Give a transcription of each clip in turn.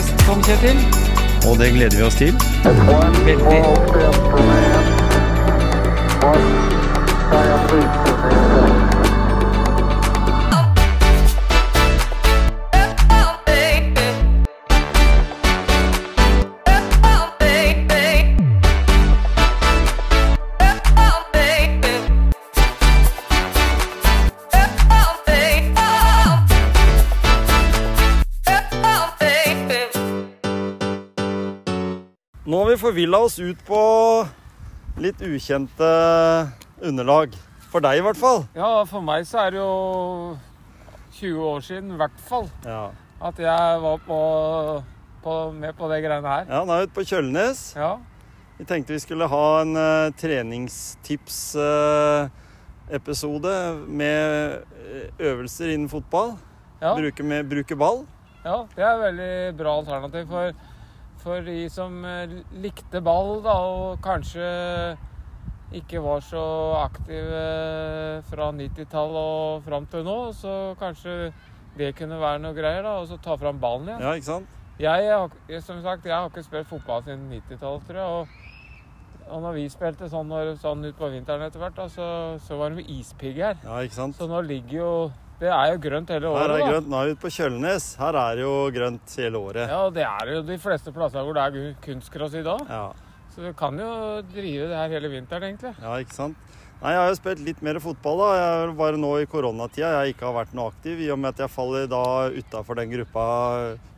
gjest, Tom Kjetil. og det gleder vi oss til. Veldig. Forvilla oss ut på litt ukjente underlag. For deg i hvert fall. Ja, for meg så er det jo 20 år siden, i hvert fall, Ja, at jeg var på, på, med på det greiene her. ja nå er vi ute på Kjølnes. Ja, Vi tenkte vi skulle ha en uh, treningstips-episode med eh, øvelser innen fotball. ja, Bruke, med, bruke ball. ja, det er et veldig bra alternativ for, for de som eh, likte ball, da, og kanskje ikke var så aktive fra 90-tallet og fram til nå, så kanskje det kunne være noe greier, da, og så ta fram ballen igjen. Ja, ikke sant? Jeg, som sagt, jeg har ikke spilt fotball siden 90-tallet, tror jeg. Og, og når vi spilte sånn, sånn ut på vinteren etter hvert, da, så, så var det med ispigg her. Ja, ikke sant? Så nå ligger jo Det er jo grønt hele året. Her er da. grønt. Nå er vi ute på Kjølnes. Her er det jo grønt hele året. Ja, det er jo de fleste plasser hvor det er kunstgress i dag. Ja, Så du kan jo drive det her hele vinteren, egentlig. ja ikke sant? Nei, Jeg har jo spilt litt mer fotball. da. Jeg bare nå i koronatida jeg ikke har vært noe aktiv, i og med at jeg faller da utafor den gruppa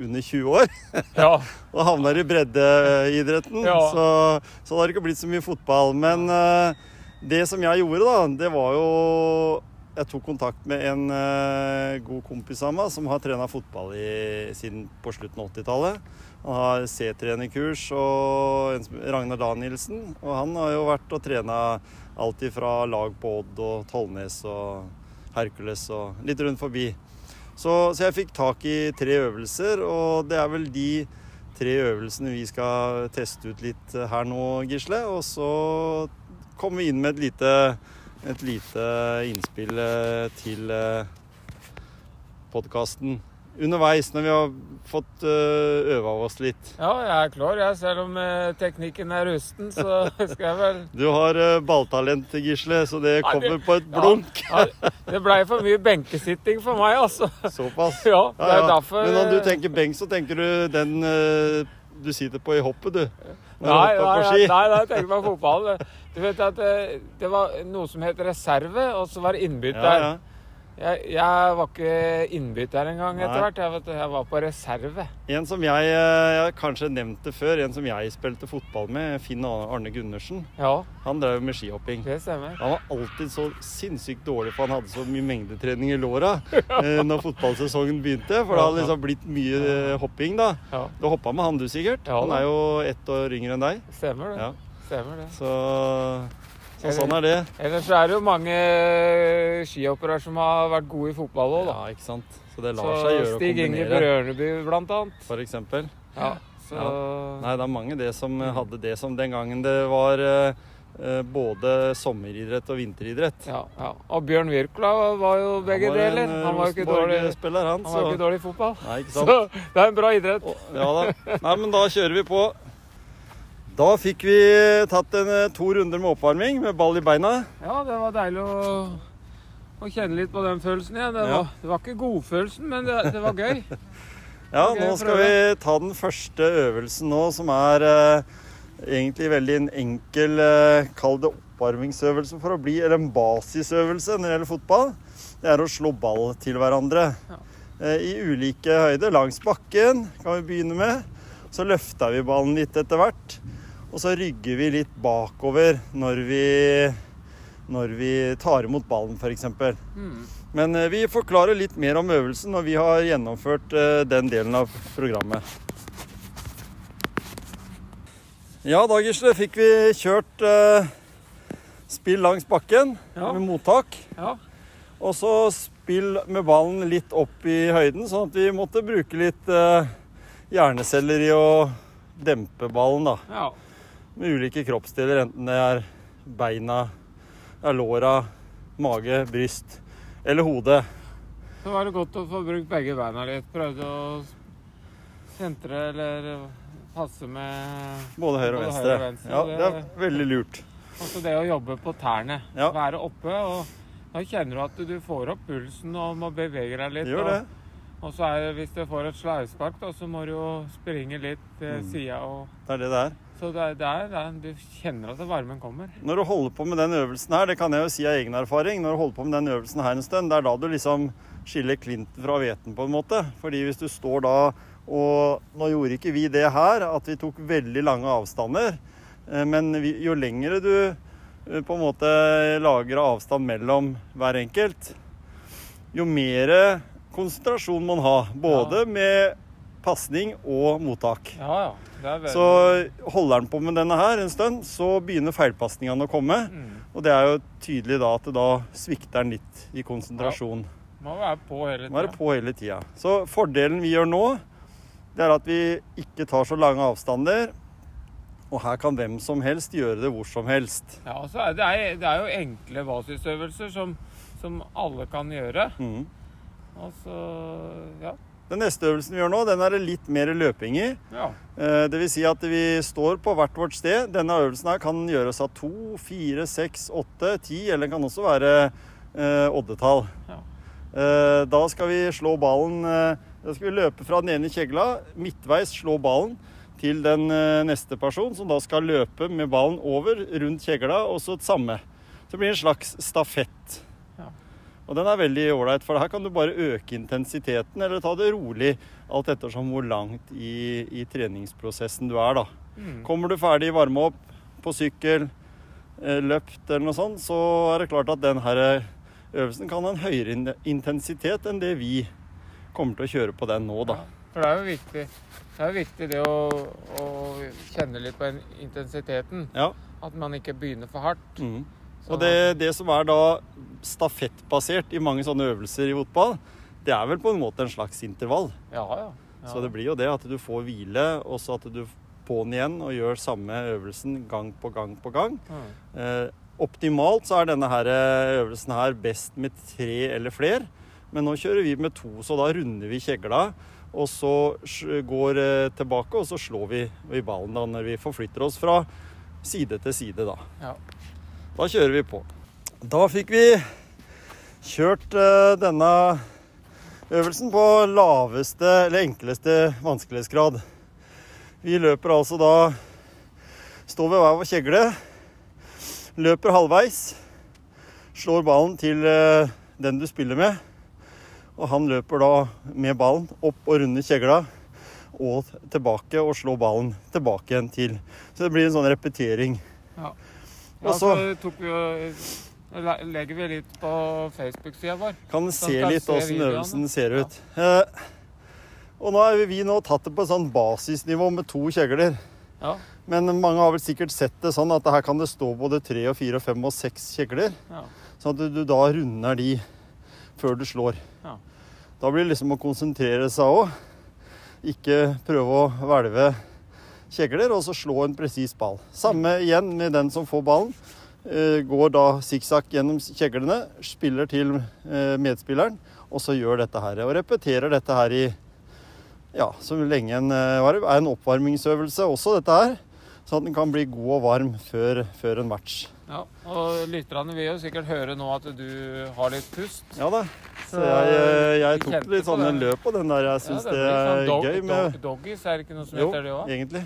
under 20 år. Ja. og havner i breddeidretten. Ja. Så, så det har ikke blitt så mye fotball. Men uh, det som jeg gjorde, da, det var jo Jeg tok kontakt med en uh, god kompis av meg som har trena fotball i, siden på slutten av 80-tallet. Han har C-trenerkurs og Ragnar Danielsen. Og han har jo vært og trena alt ifra lag på Odd og Tollnes og Hercules og litt rundt forbi. Så, så jeg fikk tak i tre øvelser, og det er vel de tre øvelsene vi skal teste ut litt her nå, Gisle. Og så kommer vi inn med et lite, et lite innspill eh, til podkasten underveis, når vi har fått eh, øva oss litt. ja, jeg er klar, jeg. Selv om eh, teknikken er rusten, så skal jeg vel Du har eh, balltalent, Gisle, så det kommer på et blunk. Ja, det blei for mye benkesitting for meg, altså. Såpass. Ja, det er ja. derfor Men når du tenker benk, så tenker du den eh, du sitter på i hoppet, du. Nei, nei, nei, nei, jeg tenker på fotball. Du vet at det, det var noe som het reserve, og så var det innbytter. Ja, ja. Jeg, jeg var ikke innbytter engang etter hvert. Jeg, jeg var på reserve. En som jeg, eh, jeg kanskje nevnte før, en som jeg spilte fotball med, Finn Arne Gundersen. Ja, Han drev med skihopping. det stemmer. Han var alltid så sinnssykt dårlig, for han hadde så mye mengdetrening i låra eh, når fotballsesongen begynte. For det hadde liksom blitt mye eh, hopping, da. Ja, Du hoppa med han du, sikkert? Ja, Han er jo ett år yngre enn deg. stemmer det. Ja. Stemmer det. Så, så sånn er det. Ellers er det jo mange skihoppere som har vært gode i fotball òg, da. Ja, ikke sant. Så det lar Så seg gjøre å Stig Inge kombinere, Brørneby, blant annet. for eksempel. Ja, så Nei, det er mange det som eh, hadde det som den gangen det var eh, eh, både sommeridrett og vinteridrett. ja, ja. Og Bjørn Wirkola var jo begge han var deler. eh, Han var jo ikke dårlig, han. han var så- ikke dårlig i fotball. Nei, ikke Så det er en bra idrett. Å, Ja da. Nei, men da kjører vi på. Da fikk vi tatt en, eh, to runder med oppvarming med ball i beina. Ja, det var deilig å, å kjenne litt på den følelsen igjen. Det Ja. var, det var ikke godfølelsen, men det, det var gøy. Ja, gøy nå skal vi ta den første øvelsen nå, som er eh, egentlig veldig en enkel eh, Kall det oppvarmingsøvelse for å bli Eller en basisøvelse når det gjelder fotball. Det er å slå ball til hverandre. Ja. Eh, I ulike høyder. Langs bakken kan vi begynne med. Så løfta vi ballen litt etter hvert. Og så rygger vi litt bakover når vi, når vi tar imot ballen, f.eks. Mm. Men eh, vi forklarer litt mer om øvelsen når vi har gjennomført eh, den delen av programmet. Ja, da Gisle, fikk vi kjørt eh, spill langs bakken Ja. med mottak. Ja. Og så spill med ballen litt opp i høyden, sånn at vi måtte bruke litt eh, hjerneceller i å dempe ballen, da. ja. Med ulike kroppsdeler, enten det er beina, det er låra, mage, bryst eller hode. Så var det godt å få brukt begge beina litt. Prøvde å sentre eller passe med Både høyre og Både venstre. høyre og venstre, Ja, det- er veldig lurt. Altså det å jobbe på tærne. Ja. Være oppe. og Da kjenner du at du får opp pulsen og må bevege deg litt. Gjør det. Og, så er det, hvis du får et slagspark, så må du jo springe litt til Mm. sida. Det er det det er. Så det er, det er, det er, du kjenner at varmen kommer. Når du holder på med den øvelsen her, det kan jeg jo si av egen erfaring, når du holder på med den øvelsen her en stund, det er da du liksom skiller klinten fra hveten på en måte. Fordi hvis du står da og Nå gjorde ikke vi det her, at vi tok veldig lange avstander. eh, Men jo lengre du eh, på en måte lager avstand mellom hver enkelt, jo mer konsentrasjon man har. Både med pasning og mottak. Ja, ja. Veldig Så holder han på med denne her en stund, så begynner feilpasningene å komme. mm. Og det er jo tydelig da at da svikter han litt i konsentrasjon. Må være på hele tida. på hele tida. Så fordelen vi gjør nå, det er at vi ikke tar så lange avstander. Og her kan hvem som helst gjøre det hvor som helst. Ja, altså, det, er, det er jo enkle basisøvelser som, som alle kan gjøre. Mm. Altså, ja. Den neste øvelsen vi gjør nå, den er det litt mer løping i. ja. Eh, Det vil si at vi står på hvert vårt sted. Denne øvelsen her kan gjøres av to, fire, seks, åtte, ti, eller den kan også være eh, oddetall. Ja. Eh, da skal vi slå ballen eh, Da skal vi løpe fra den ene kjegla, midtveis slå ballen til den eh, neste person, som da skal løpe med ballen over rundt kjegla, og så det samme. Så det blir en slags stafett. Og den er veldig ålreit, for her kan du bare øke intensiteten, eller ta det rolig, alt ettersom hvor langt i, i treningsprosessen du er, da. Mm. Kommer du ferdig varme opp på sykkel, eh, løpt eller noe sånt, så er det klart at den her øvelsen kan ha en høyere intensitet enn det vi kommer til å kjøre på den nå, da. For det er jo viktig det, er viktig det å, å kjenne litt på intensiteten. Ja. At man ikke begynner for hardt. Mhm. Og det, det som er da stafettbasert i mange sånne øvelser i fotball, det er vel på en måte en slags intervall. Ja, ja. ja. Så det blir jo det at du får hvile, og så at du på'n igjen og gjør samme øvelsen gang på gang på gang. Mm. Eh, optimalt så er denne her eh, øvelsen her best med tre eller fler. Men nå kjører vi med to, så da runder vi kjegla. Og så går eh, tilbake, og så slår vi i ballen da når vi forflytter oss fra side til side, da. Ja. Da kjører vi på. Da fikk vi kjørt eh, denne øvelsen på laveste eller enkleste vanskelighetsgrad. Vi løper altså da Står ved hver vår kjegle, løper halvveis, slår ballen til eh, den du spiller med. Og han løper da med ballen opp og runder kjegla og tilbake og slår ballen tilbake igjen til. Så det blir en sånn repetering. Ja, Og så vi jo legger vi litt på Facebook-sida vår. Kan se skal litt se åssen øvelsen ser ut. Eh, og nå har vi nå tatt det på et sånn basisnivå med to kjegler. Ja. Men mange har vel sikkert sett det sånn at her kan det stå både tre og fire og fem og seks kjegler. ja. Sånn at du, da runder de før du slår. Ja. Da blir det liksom å konsentrere seg òg. Ikke prøve å hvelve kjegler, og så slå en presis ball. Samme igjen med den som får ballen. Eh, Går da sikksakk gjennom kjeglene, spiller til eh, medspilleren, og så gjør dette her. Og repeterer dette her i ja, så lenge en eh, varv. Er en oppvarmingsøvelse også, dette her. Sånn at den kan bli god og varm før, før en match. Ja. Og lytterne vil jo sikkert høre nå at du har litt pust. Ja da. Så jeg, eh, jeg tok litt sånn en løp på den der. Jeg syns det, er dog, gøy med dog, Doggies, er det ikke noe som Jo, heter det òg? egentlig.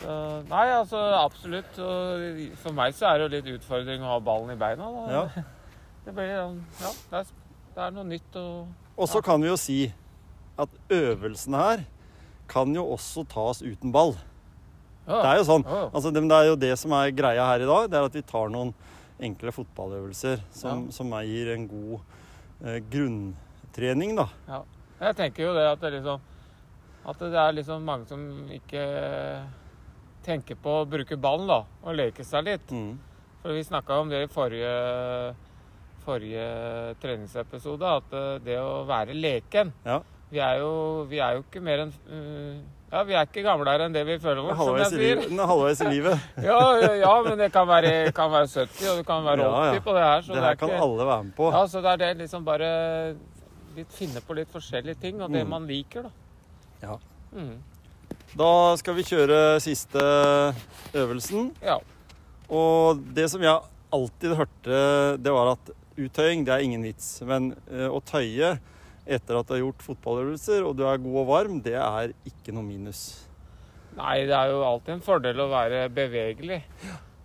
Så, nei, altså absolutt. Og for meg så er det jo litt utfordring å ha ballen i beina. Da. Ja. Det blir sånn Ja, det er, det er noe nytt og Og så kan vi jo si at øvelsene her kan jo også tas uten ball. Ja. Det er jo sånn. Ja, ja. Altså, det det er jo det som er greia her i dag. Det er at vi tar noen enkle fotballøvelser som, Ja. som gir en god eh, grunntrening, da. Jeg tenker jo det at det liksom At det er liksom mange som ikke tenker på å bruke ballen, da. Og leke seg litt. Mm. For vi snakka om det i forrige, forrige treningsepisode, at eh, det å være leken Ja. vi, er jo, vi er jo ikke mer enn eh, Ja, vi er ikke gamlere enn det vi føler er oss, som jeg sier. Er halvveis i livet. Ja, ja, ja, men det kan være, kan være 70, og det kan være Ja, ja. 80 på det her. Så Det her kan ikke, alle være med på. Ja, så det er det liksom bare litt, finne på litt forskjellige ting, og det Mm. man liker, da. Ja. Mm. Da skal vi kjøre siste øvelsen. Ja. Og det som jeg alltid hørte, det var at uttøying, det er ingen vits. Men eh, å tøye etter at du har gjort fotballøvelser, og du er god og varm, det er ikke noe minus. Nei, det er jo alltid en fordel å være bevegelig.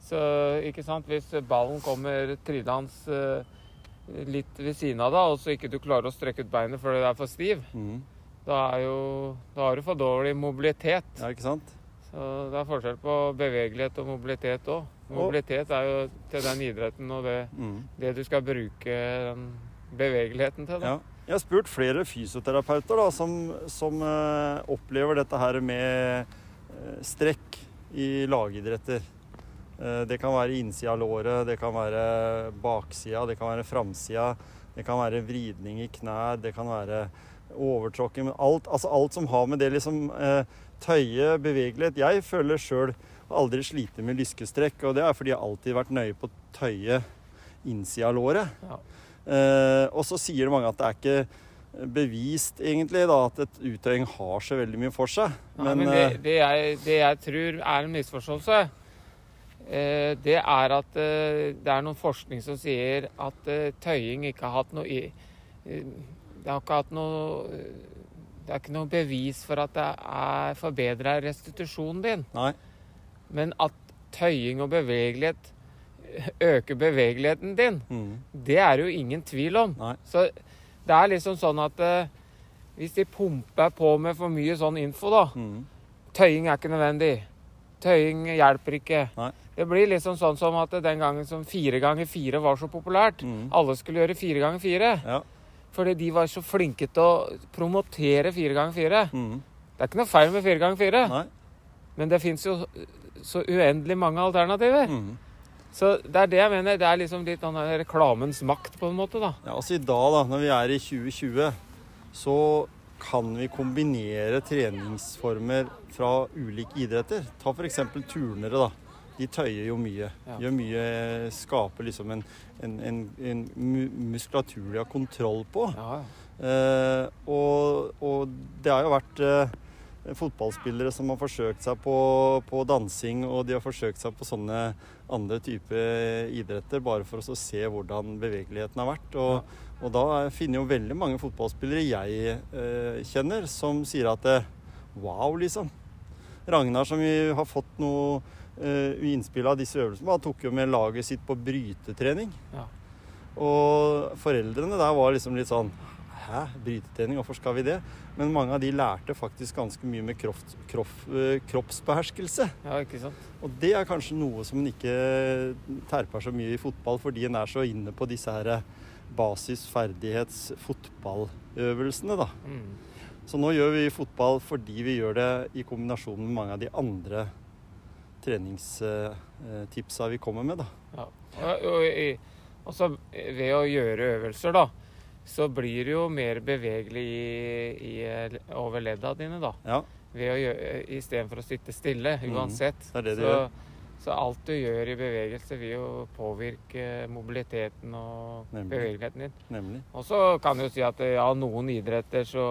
Så ikke sant, hvis ballen kommer trillende eh, litt ved siden av deg, og så ikke du klarer å strekke ut beinet fordi du er for stiv, mm. da, er jo, da har du for dårlig mobilitet. Ja, ikke sant? Så det er forskjell på bevegelighet og mobilitet òg. Mobilitet er jo til den idretten og det, mm. det du skal bruke den bevegeligheten til. Da. Ja. Jeg har spurt flere fysioterapeuter da, som, som uh, opplever dette her med uh, strekk i lagidretter. Uh, det kan være innsida av låret, det kan være baksida, det kan være framsida. Det kan være vridning i knær, det kan være overtråkking. Alt, altså alt som har med det liksom tøye, bevegelighet Jeg føler sjøl aldri sliter med lyskestrekk, og det er fordi jeg alltid har vært nøye på å tøye innsida av låret. Ja. Eh, og så sier mange at det er ikke bevist egentlig da, at et uttøying har så veldig mye for seg. Men, Men, det, eh, det, jeg, det jeg tror er en misforståelse, eh, det er at det er noen forskning som sier at tøying ikke har hatt noe i Det har ikke hatt noe Det er ikke noe bevis for at det er forbedra restitusjonen din. Nei. Men at tøying og bevegelighet øker bevegeligheten din, Mm, det er det jo ingen tvil om. nei. Så det er liksom sånn at eh, hvis de pumper på med for mye sånn info, da Mm, Tøying er ikke nødvendig. Tøying hjelper ikke. Nei. Det blir liksom sånn som at den gangen som fire ganger fire var så populært. mm. Alle skulle gjøre fire ganger fire. Ja. Fordi de var så flinke til å promotere fire ganger fire. Mm, Det er ikke noe feil med fire ganger fire, men det fins jo så uendelig mange alternativer. Mm. Så det er det jeg mener. Det er liksom litt den der reklamens makt, på en måte, da. Ja, altså I dag, da, når vi er i 2020, så kan vi kombinere treningsformer fra ulike idretter. Ta f.eks. turnere. da. De tøyer jo mye. Ja. Gjør mye, Skaper liksom en, en, en, en muskulatur de har kontroll på. Ja, Eh, og, og det har jo vært eh, fotballspillere som har forsøkt seg på, på dansing, og de har forsøkt seg på sånne andre typer idretter, bare for å se hvordan bevegeligheten har vært. Og, og da finner jo veldig mange fotballspillere jeg eh, kjenner, som sier at eh, wow, liksom. Ragnar, som vi har fått noe eh, innspill av disse øvelsene, han tok jo med laget sitt på brytetrening. Ja. Og foreldrene der var liksom litt sånn Hæ, brytetrening, hvorfor skal vi det? Men mange av de lærte faktisk ganske mye med kropp, kropp, eh, kroppsbeherskelse. ja ikke sant? Og det er kanskje noe som en ikke terper så mye i fotball, fordi en er så inne på disse her basisferdighets-fotballøvelsene, da. Mm. Så nå gjør vi fotball fordi vi gjør det i kombinasjon med mange av de andre treningstipsa vi kommer med, da. Ja. Og, og, og, og så ved å gjøre øvelser, da, så blir du jo mer bevegelig i, i, over ledda dine, da. Ja, Ved å gjøre, Istedenfor å sitte stille, uansett. uansett. det er det det så, gjør. så alt du gjør i bevegelse, vil jo påvirke mobiliteten og Nemlig. bevegeligheten din. Nemlig. Og så kan du jo si at ja, noen idretter så,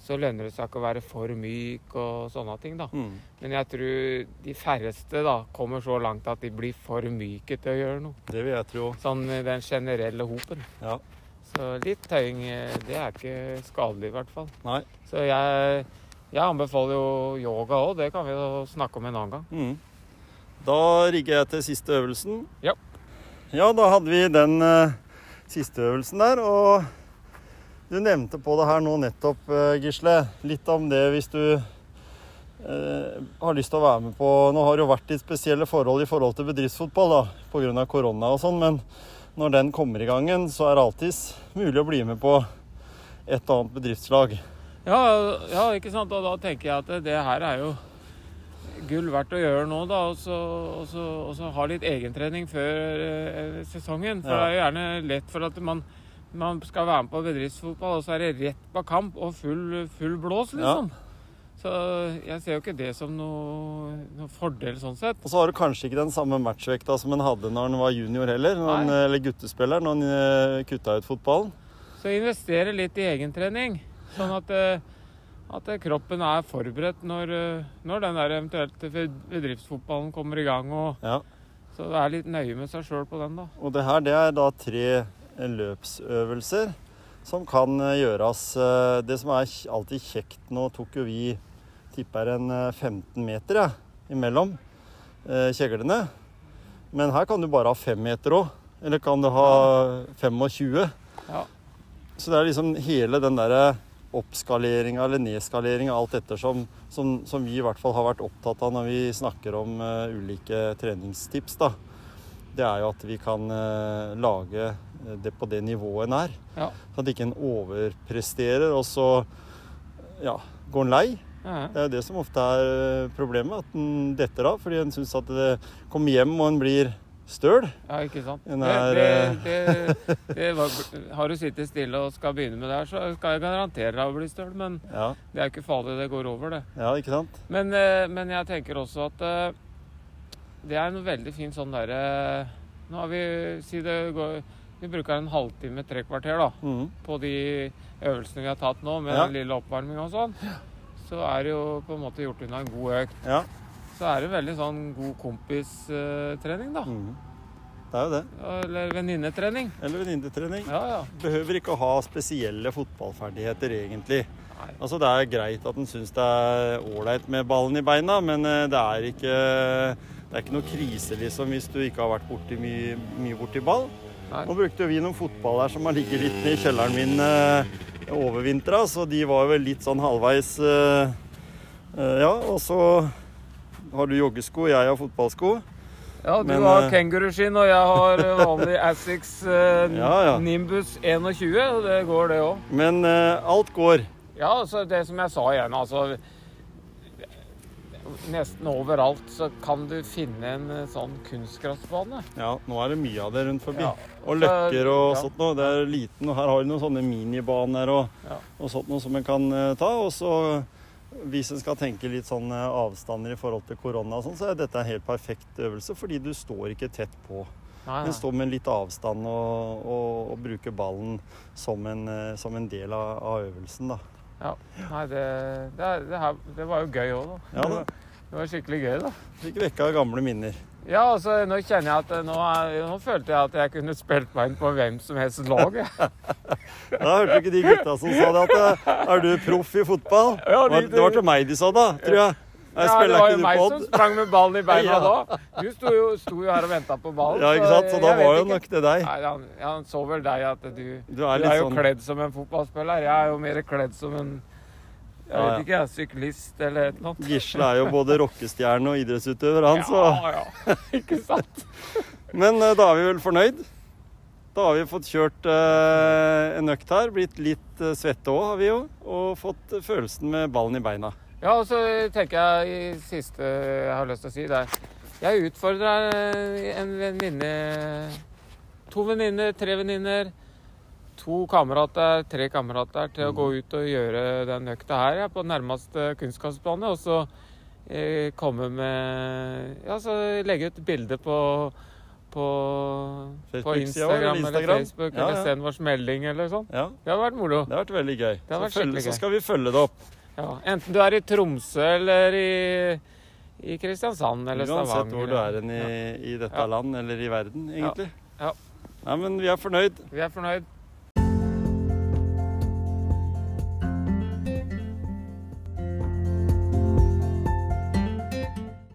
så lønner det seg ikke å være for myk og sånne ting, da. Mm. Men jeg tror de færreste da kommer så langt at de blir for myke til å gjøre noe. Det vil jeg tro. Sånn den generelle hopen. Ja. Så litt tøying, eh, det er ikke skadelig i hvert fall. Nei. Så jeg, jeg anbefaler jo yoga òg, det kan vi jo snakke om en annen gang. Mm. Da rigger jeg til siste øvelsen. Ja. Ja, da hadde vi den uh, siste øvelsen der, og du nevnte på det her nå nettopp, uh, Gisle, litt om det hvis du uh, har lyst til å være med på Nå har det jo vært litt spesielle forhold i forhold til bedriftsfotball da, pga. korona og sånn, men når den kommer i gangen, så er det alltids mulig å bli med på et annet bedriftslag. Ja, ja, ikke sant. Og da tenker jeg at det her er jo gull verdt å gjøre nå, da. Og så, og så, og så ha litt egentrening før eh, sesongen. For Ja. det er jo gjerne lett for at man, man skal være med på bedriftsfotball, og så er det rett på kamp og full, full blås, liksom. Så jeg ser jo ikke det som noe, noe fordel sånn sett. Og så har du kanskje ikke den samme matchvekta som en hadde når han var junior heller, når han, eller guttespiller, når han eh, kutta ut fotballen. Så investere litt i egentrening, sånn at, eh, at eh, kroppen er forberedt når, eh, når den der eventuelt bedriftsfotballen kommer i gang. Og, Ja. så er litt nøye med seg sjøl på den, da. Og det her det er da tre løpsøvelser som kan eh, gjøres. eh, Det som er alltid kjekt Nå tok jo vi tipper en eh, 15 meter ja, imellom eh, kjeglene. Men her kan du bare ha 5 meter òg. Eller kan du ha 25? Ja. Så det er liksom hele den derre oppskaleringa eller nedskaleringa, alt ettersom, som, som vi i hvert fall har vært opptatt av når vi snakker om uh, ulike treningstips. da. Det er jo at vi kan uh, lage det på det nivået en er. Ja. Så at ikke en overpresterer, og så ja, går en lei. Ja, Det er jo det som ofte er eh, problemet, at en detter av. Fordi en syns at det kommer hjem og en blir støl. ja ikke sant. Den Det, er, det, det, det var, har du sittet stille og skal begynne med det her, så skal jeg garantere deg å bli støl. Men Ja, det er ikke farlig, det går over, det. ja, ikke sant? Men, eh, men jeg tenker også at eh, det er noe veldig fint sånn derre Nå har vi si det går, Vi bruker en halvtime, tre kvarter da, mm. på de øvelsene vi har tatt nå, med Ja. den lille oppvarminga og sånn. Så er det jo på en måte gjort unna en god økt. Ja. Så er det veldig sånn god kompistrening, da. Mm. Det er jo det. Eller venninnetrening. Eller venninnetrening. Ja, ja. Behøver ikke å ha spesielle fotballferdigheter, egentlig. Nei. Altså, Det er greit at en syns det er ålreit med ballen i beina, men eh, det er ikke, det er ikke noe krise liksom, hvis du ikke har vært borti mye, mye borti ball. Nei. Nå brukte vi noen fotball her som har ligget litt ned i kjelleren min eh, overvintra, så de var vel litt sånn halvveis eh, eh, Ja, og så har du joggesko, jeg har fotballsko. Ja, du Men, har eh, kenguruskinn, og jeg har vanlig eh, Ja, ja. Nimbus 21. og Det går, det òg. Men alt går. Ja, altså det som jeg sa igjen, altså Nesten overalt så kan du finne en eh, sånn kunstgressbane. Ja, nå er det mye av det rundt forbi. Ja. Og løkker og Ja. sånt noe. Det er liten, og her har du noen sånne minibaner og, Ja. og sånt noe som en kan eh, ta. Og så hvis en skal tenke litt sånn eh, avstander i forhold til korona og sånn, så er dette en helt perfekt øvelse, fordi du står ikke tett på. Nei, En står med litt avstand og, og, og bruker ballen som en, som en del av, av øvelsen, da. Ja. nei det, det, er- det, her, det var jo gøy òg, da. Ja da. Det var, skikkelig gøy, da. Fikk vekka gamle minner. Ja, altså nå kjenner jeg at eh, nå, er, nå følte jeg at jeg kunne spilt meg inn på hvem som helst lag. jeg. Da hørte du ikke de gutta som sa det, at eh, er du proff i fotball? Ja, de- Det var til meg de sa da, tror jeg. Ja, det var jo meg pod? som sprang med ballen i beina Ja. da. Du sto jo, sto jo her og venta på ballen. Ja, ikke sant? Så da var jo nok det deg. Nei, han, han så vel deg at du, Du du er er, jo sånn kledd som en fotballspiller. Jeg er jo mer kledd som en jeg Ja, vet ikke, jeg, syklist eller et eller annet. Gisle er jo både rockestjerne og idrettsutøver, han, så Ja, ja. ikke sant? Men eh, da er vi vel fornøyd? Da har vi fått kjørt eh, en økt her. Blitt litt eh, svette òg, har vi jo. Og fått følelsen med ballen i beina. Ja, og så tenker jeg i siste jeg har lyst til å si, det er Jeg utfordrer eh, en venninne To venninner, tre venninner, to kamerater, tre kamerater til å gå ut og gjøre den økta her ja, på nærmeste kunstkastbane. Og så eh, komme med Ja, så legge ut bilde på på, på Facebook-sida eller Instagram eller Facebook Ja, eller send oss melding eller sånn. Ja, Det har vært moro. det har vært veldig gøy. Så, følge, så skal vi følge det opp. Ja, enten du er i Tromsø eller i, i Kristiansand eller Uansett Stavanger. hvor du er hen i, i dette land eller i verden, egentlig. Ja. Nei, men vi er fornøyd. Vi er fornøyd.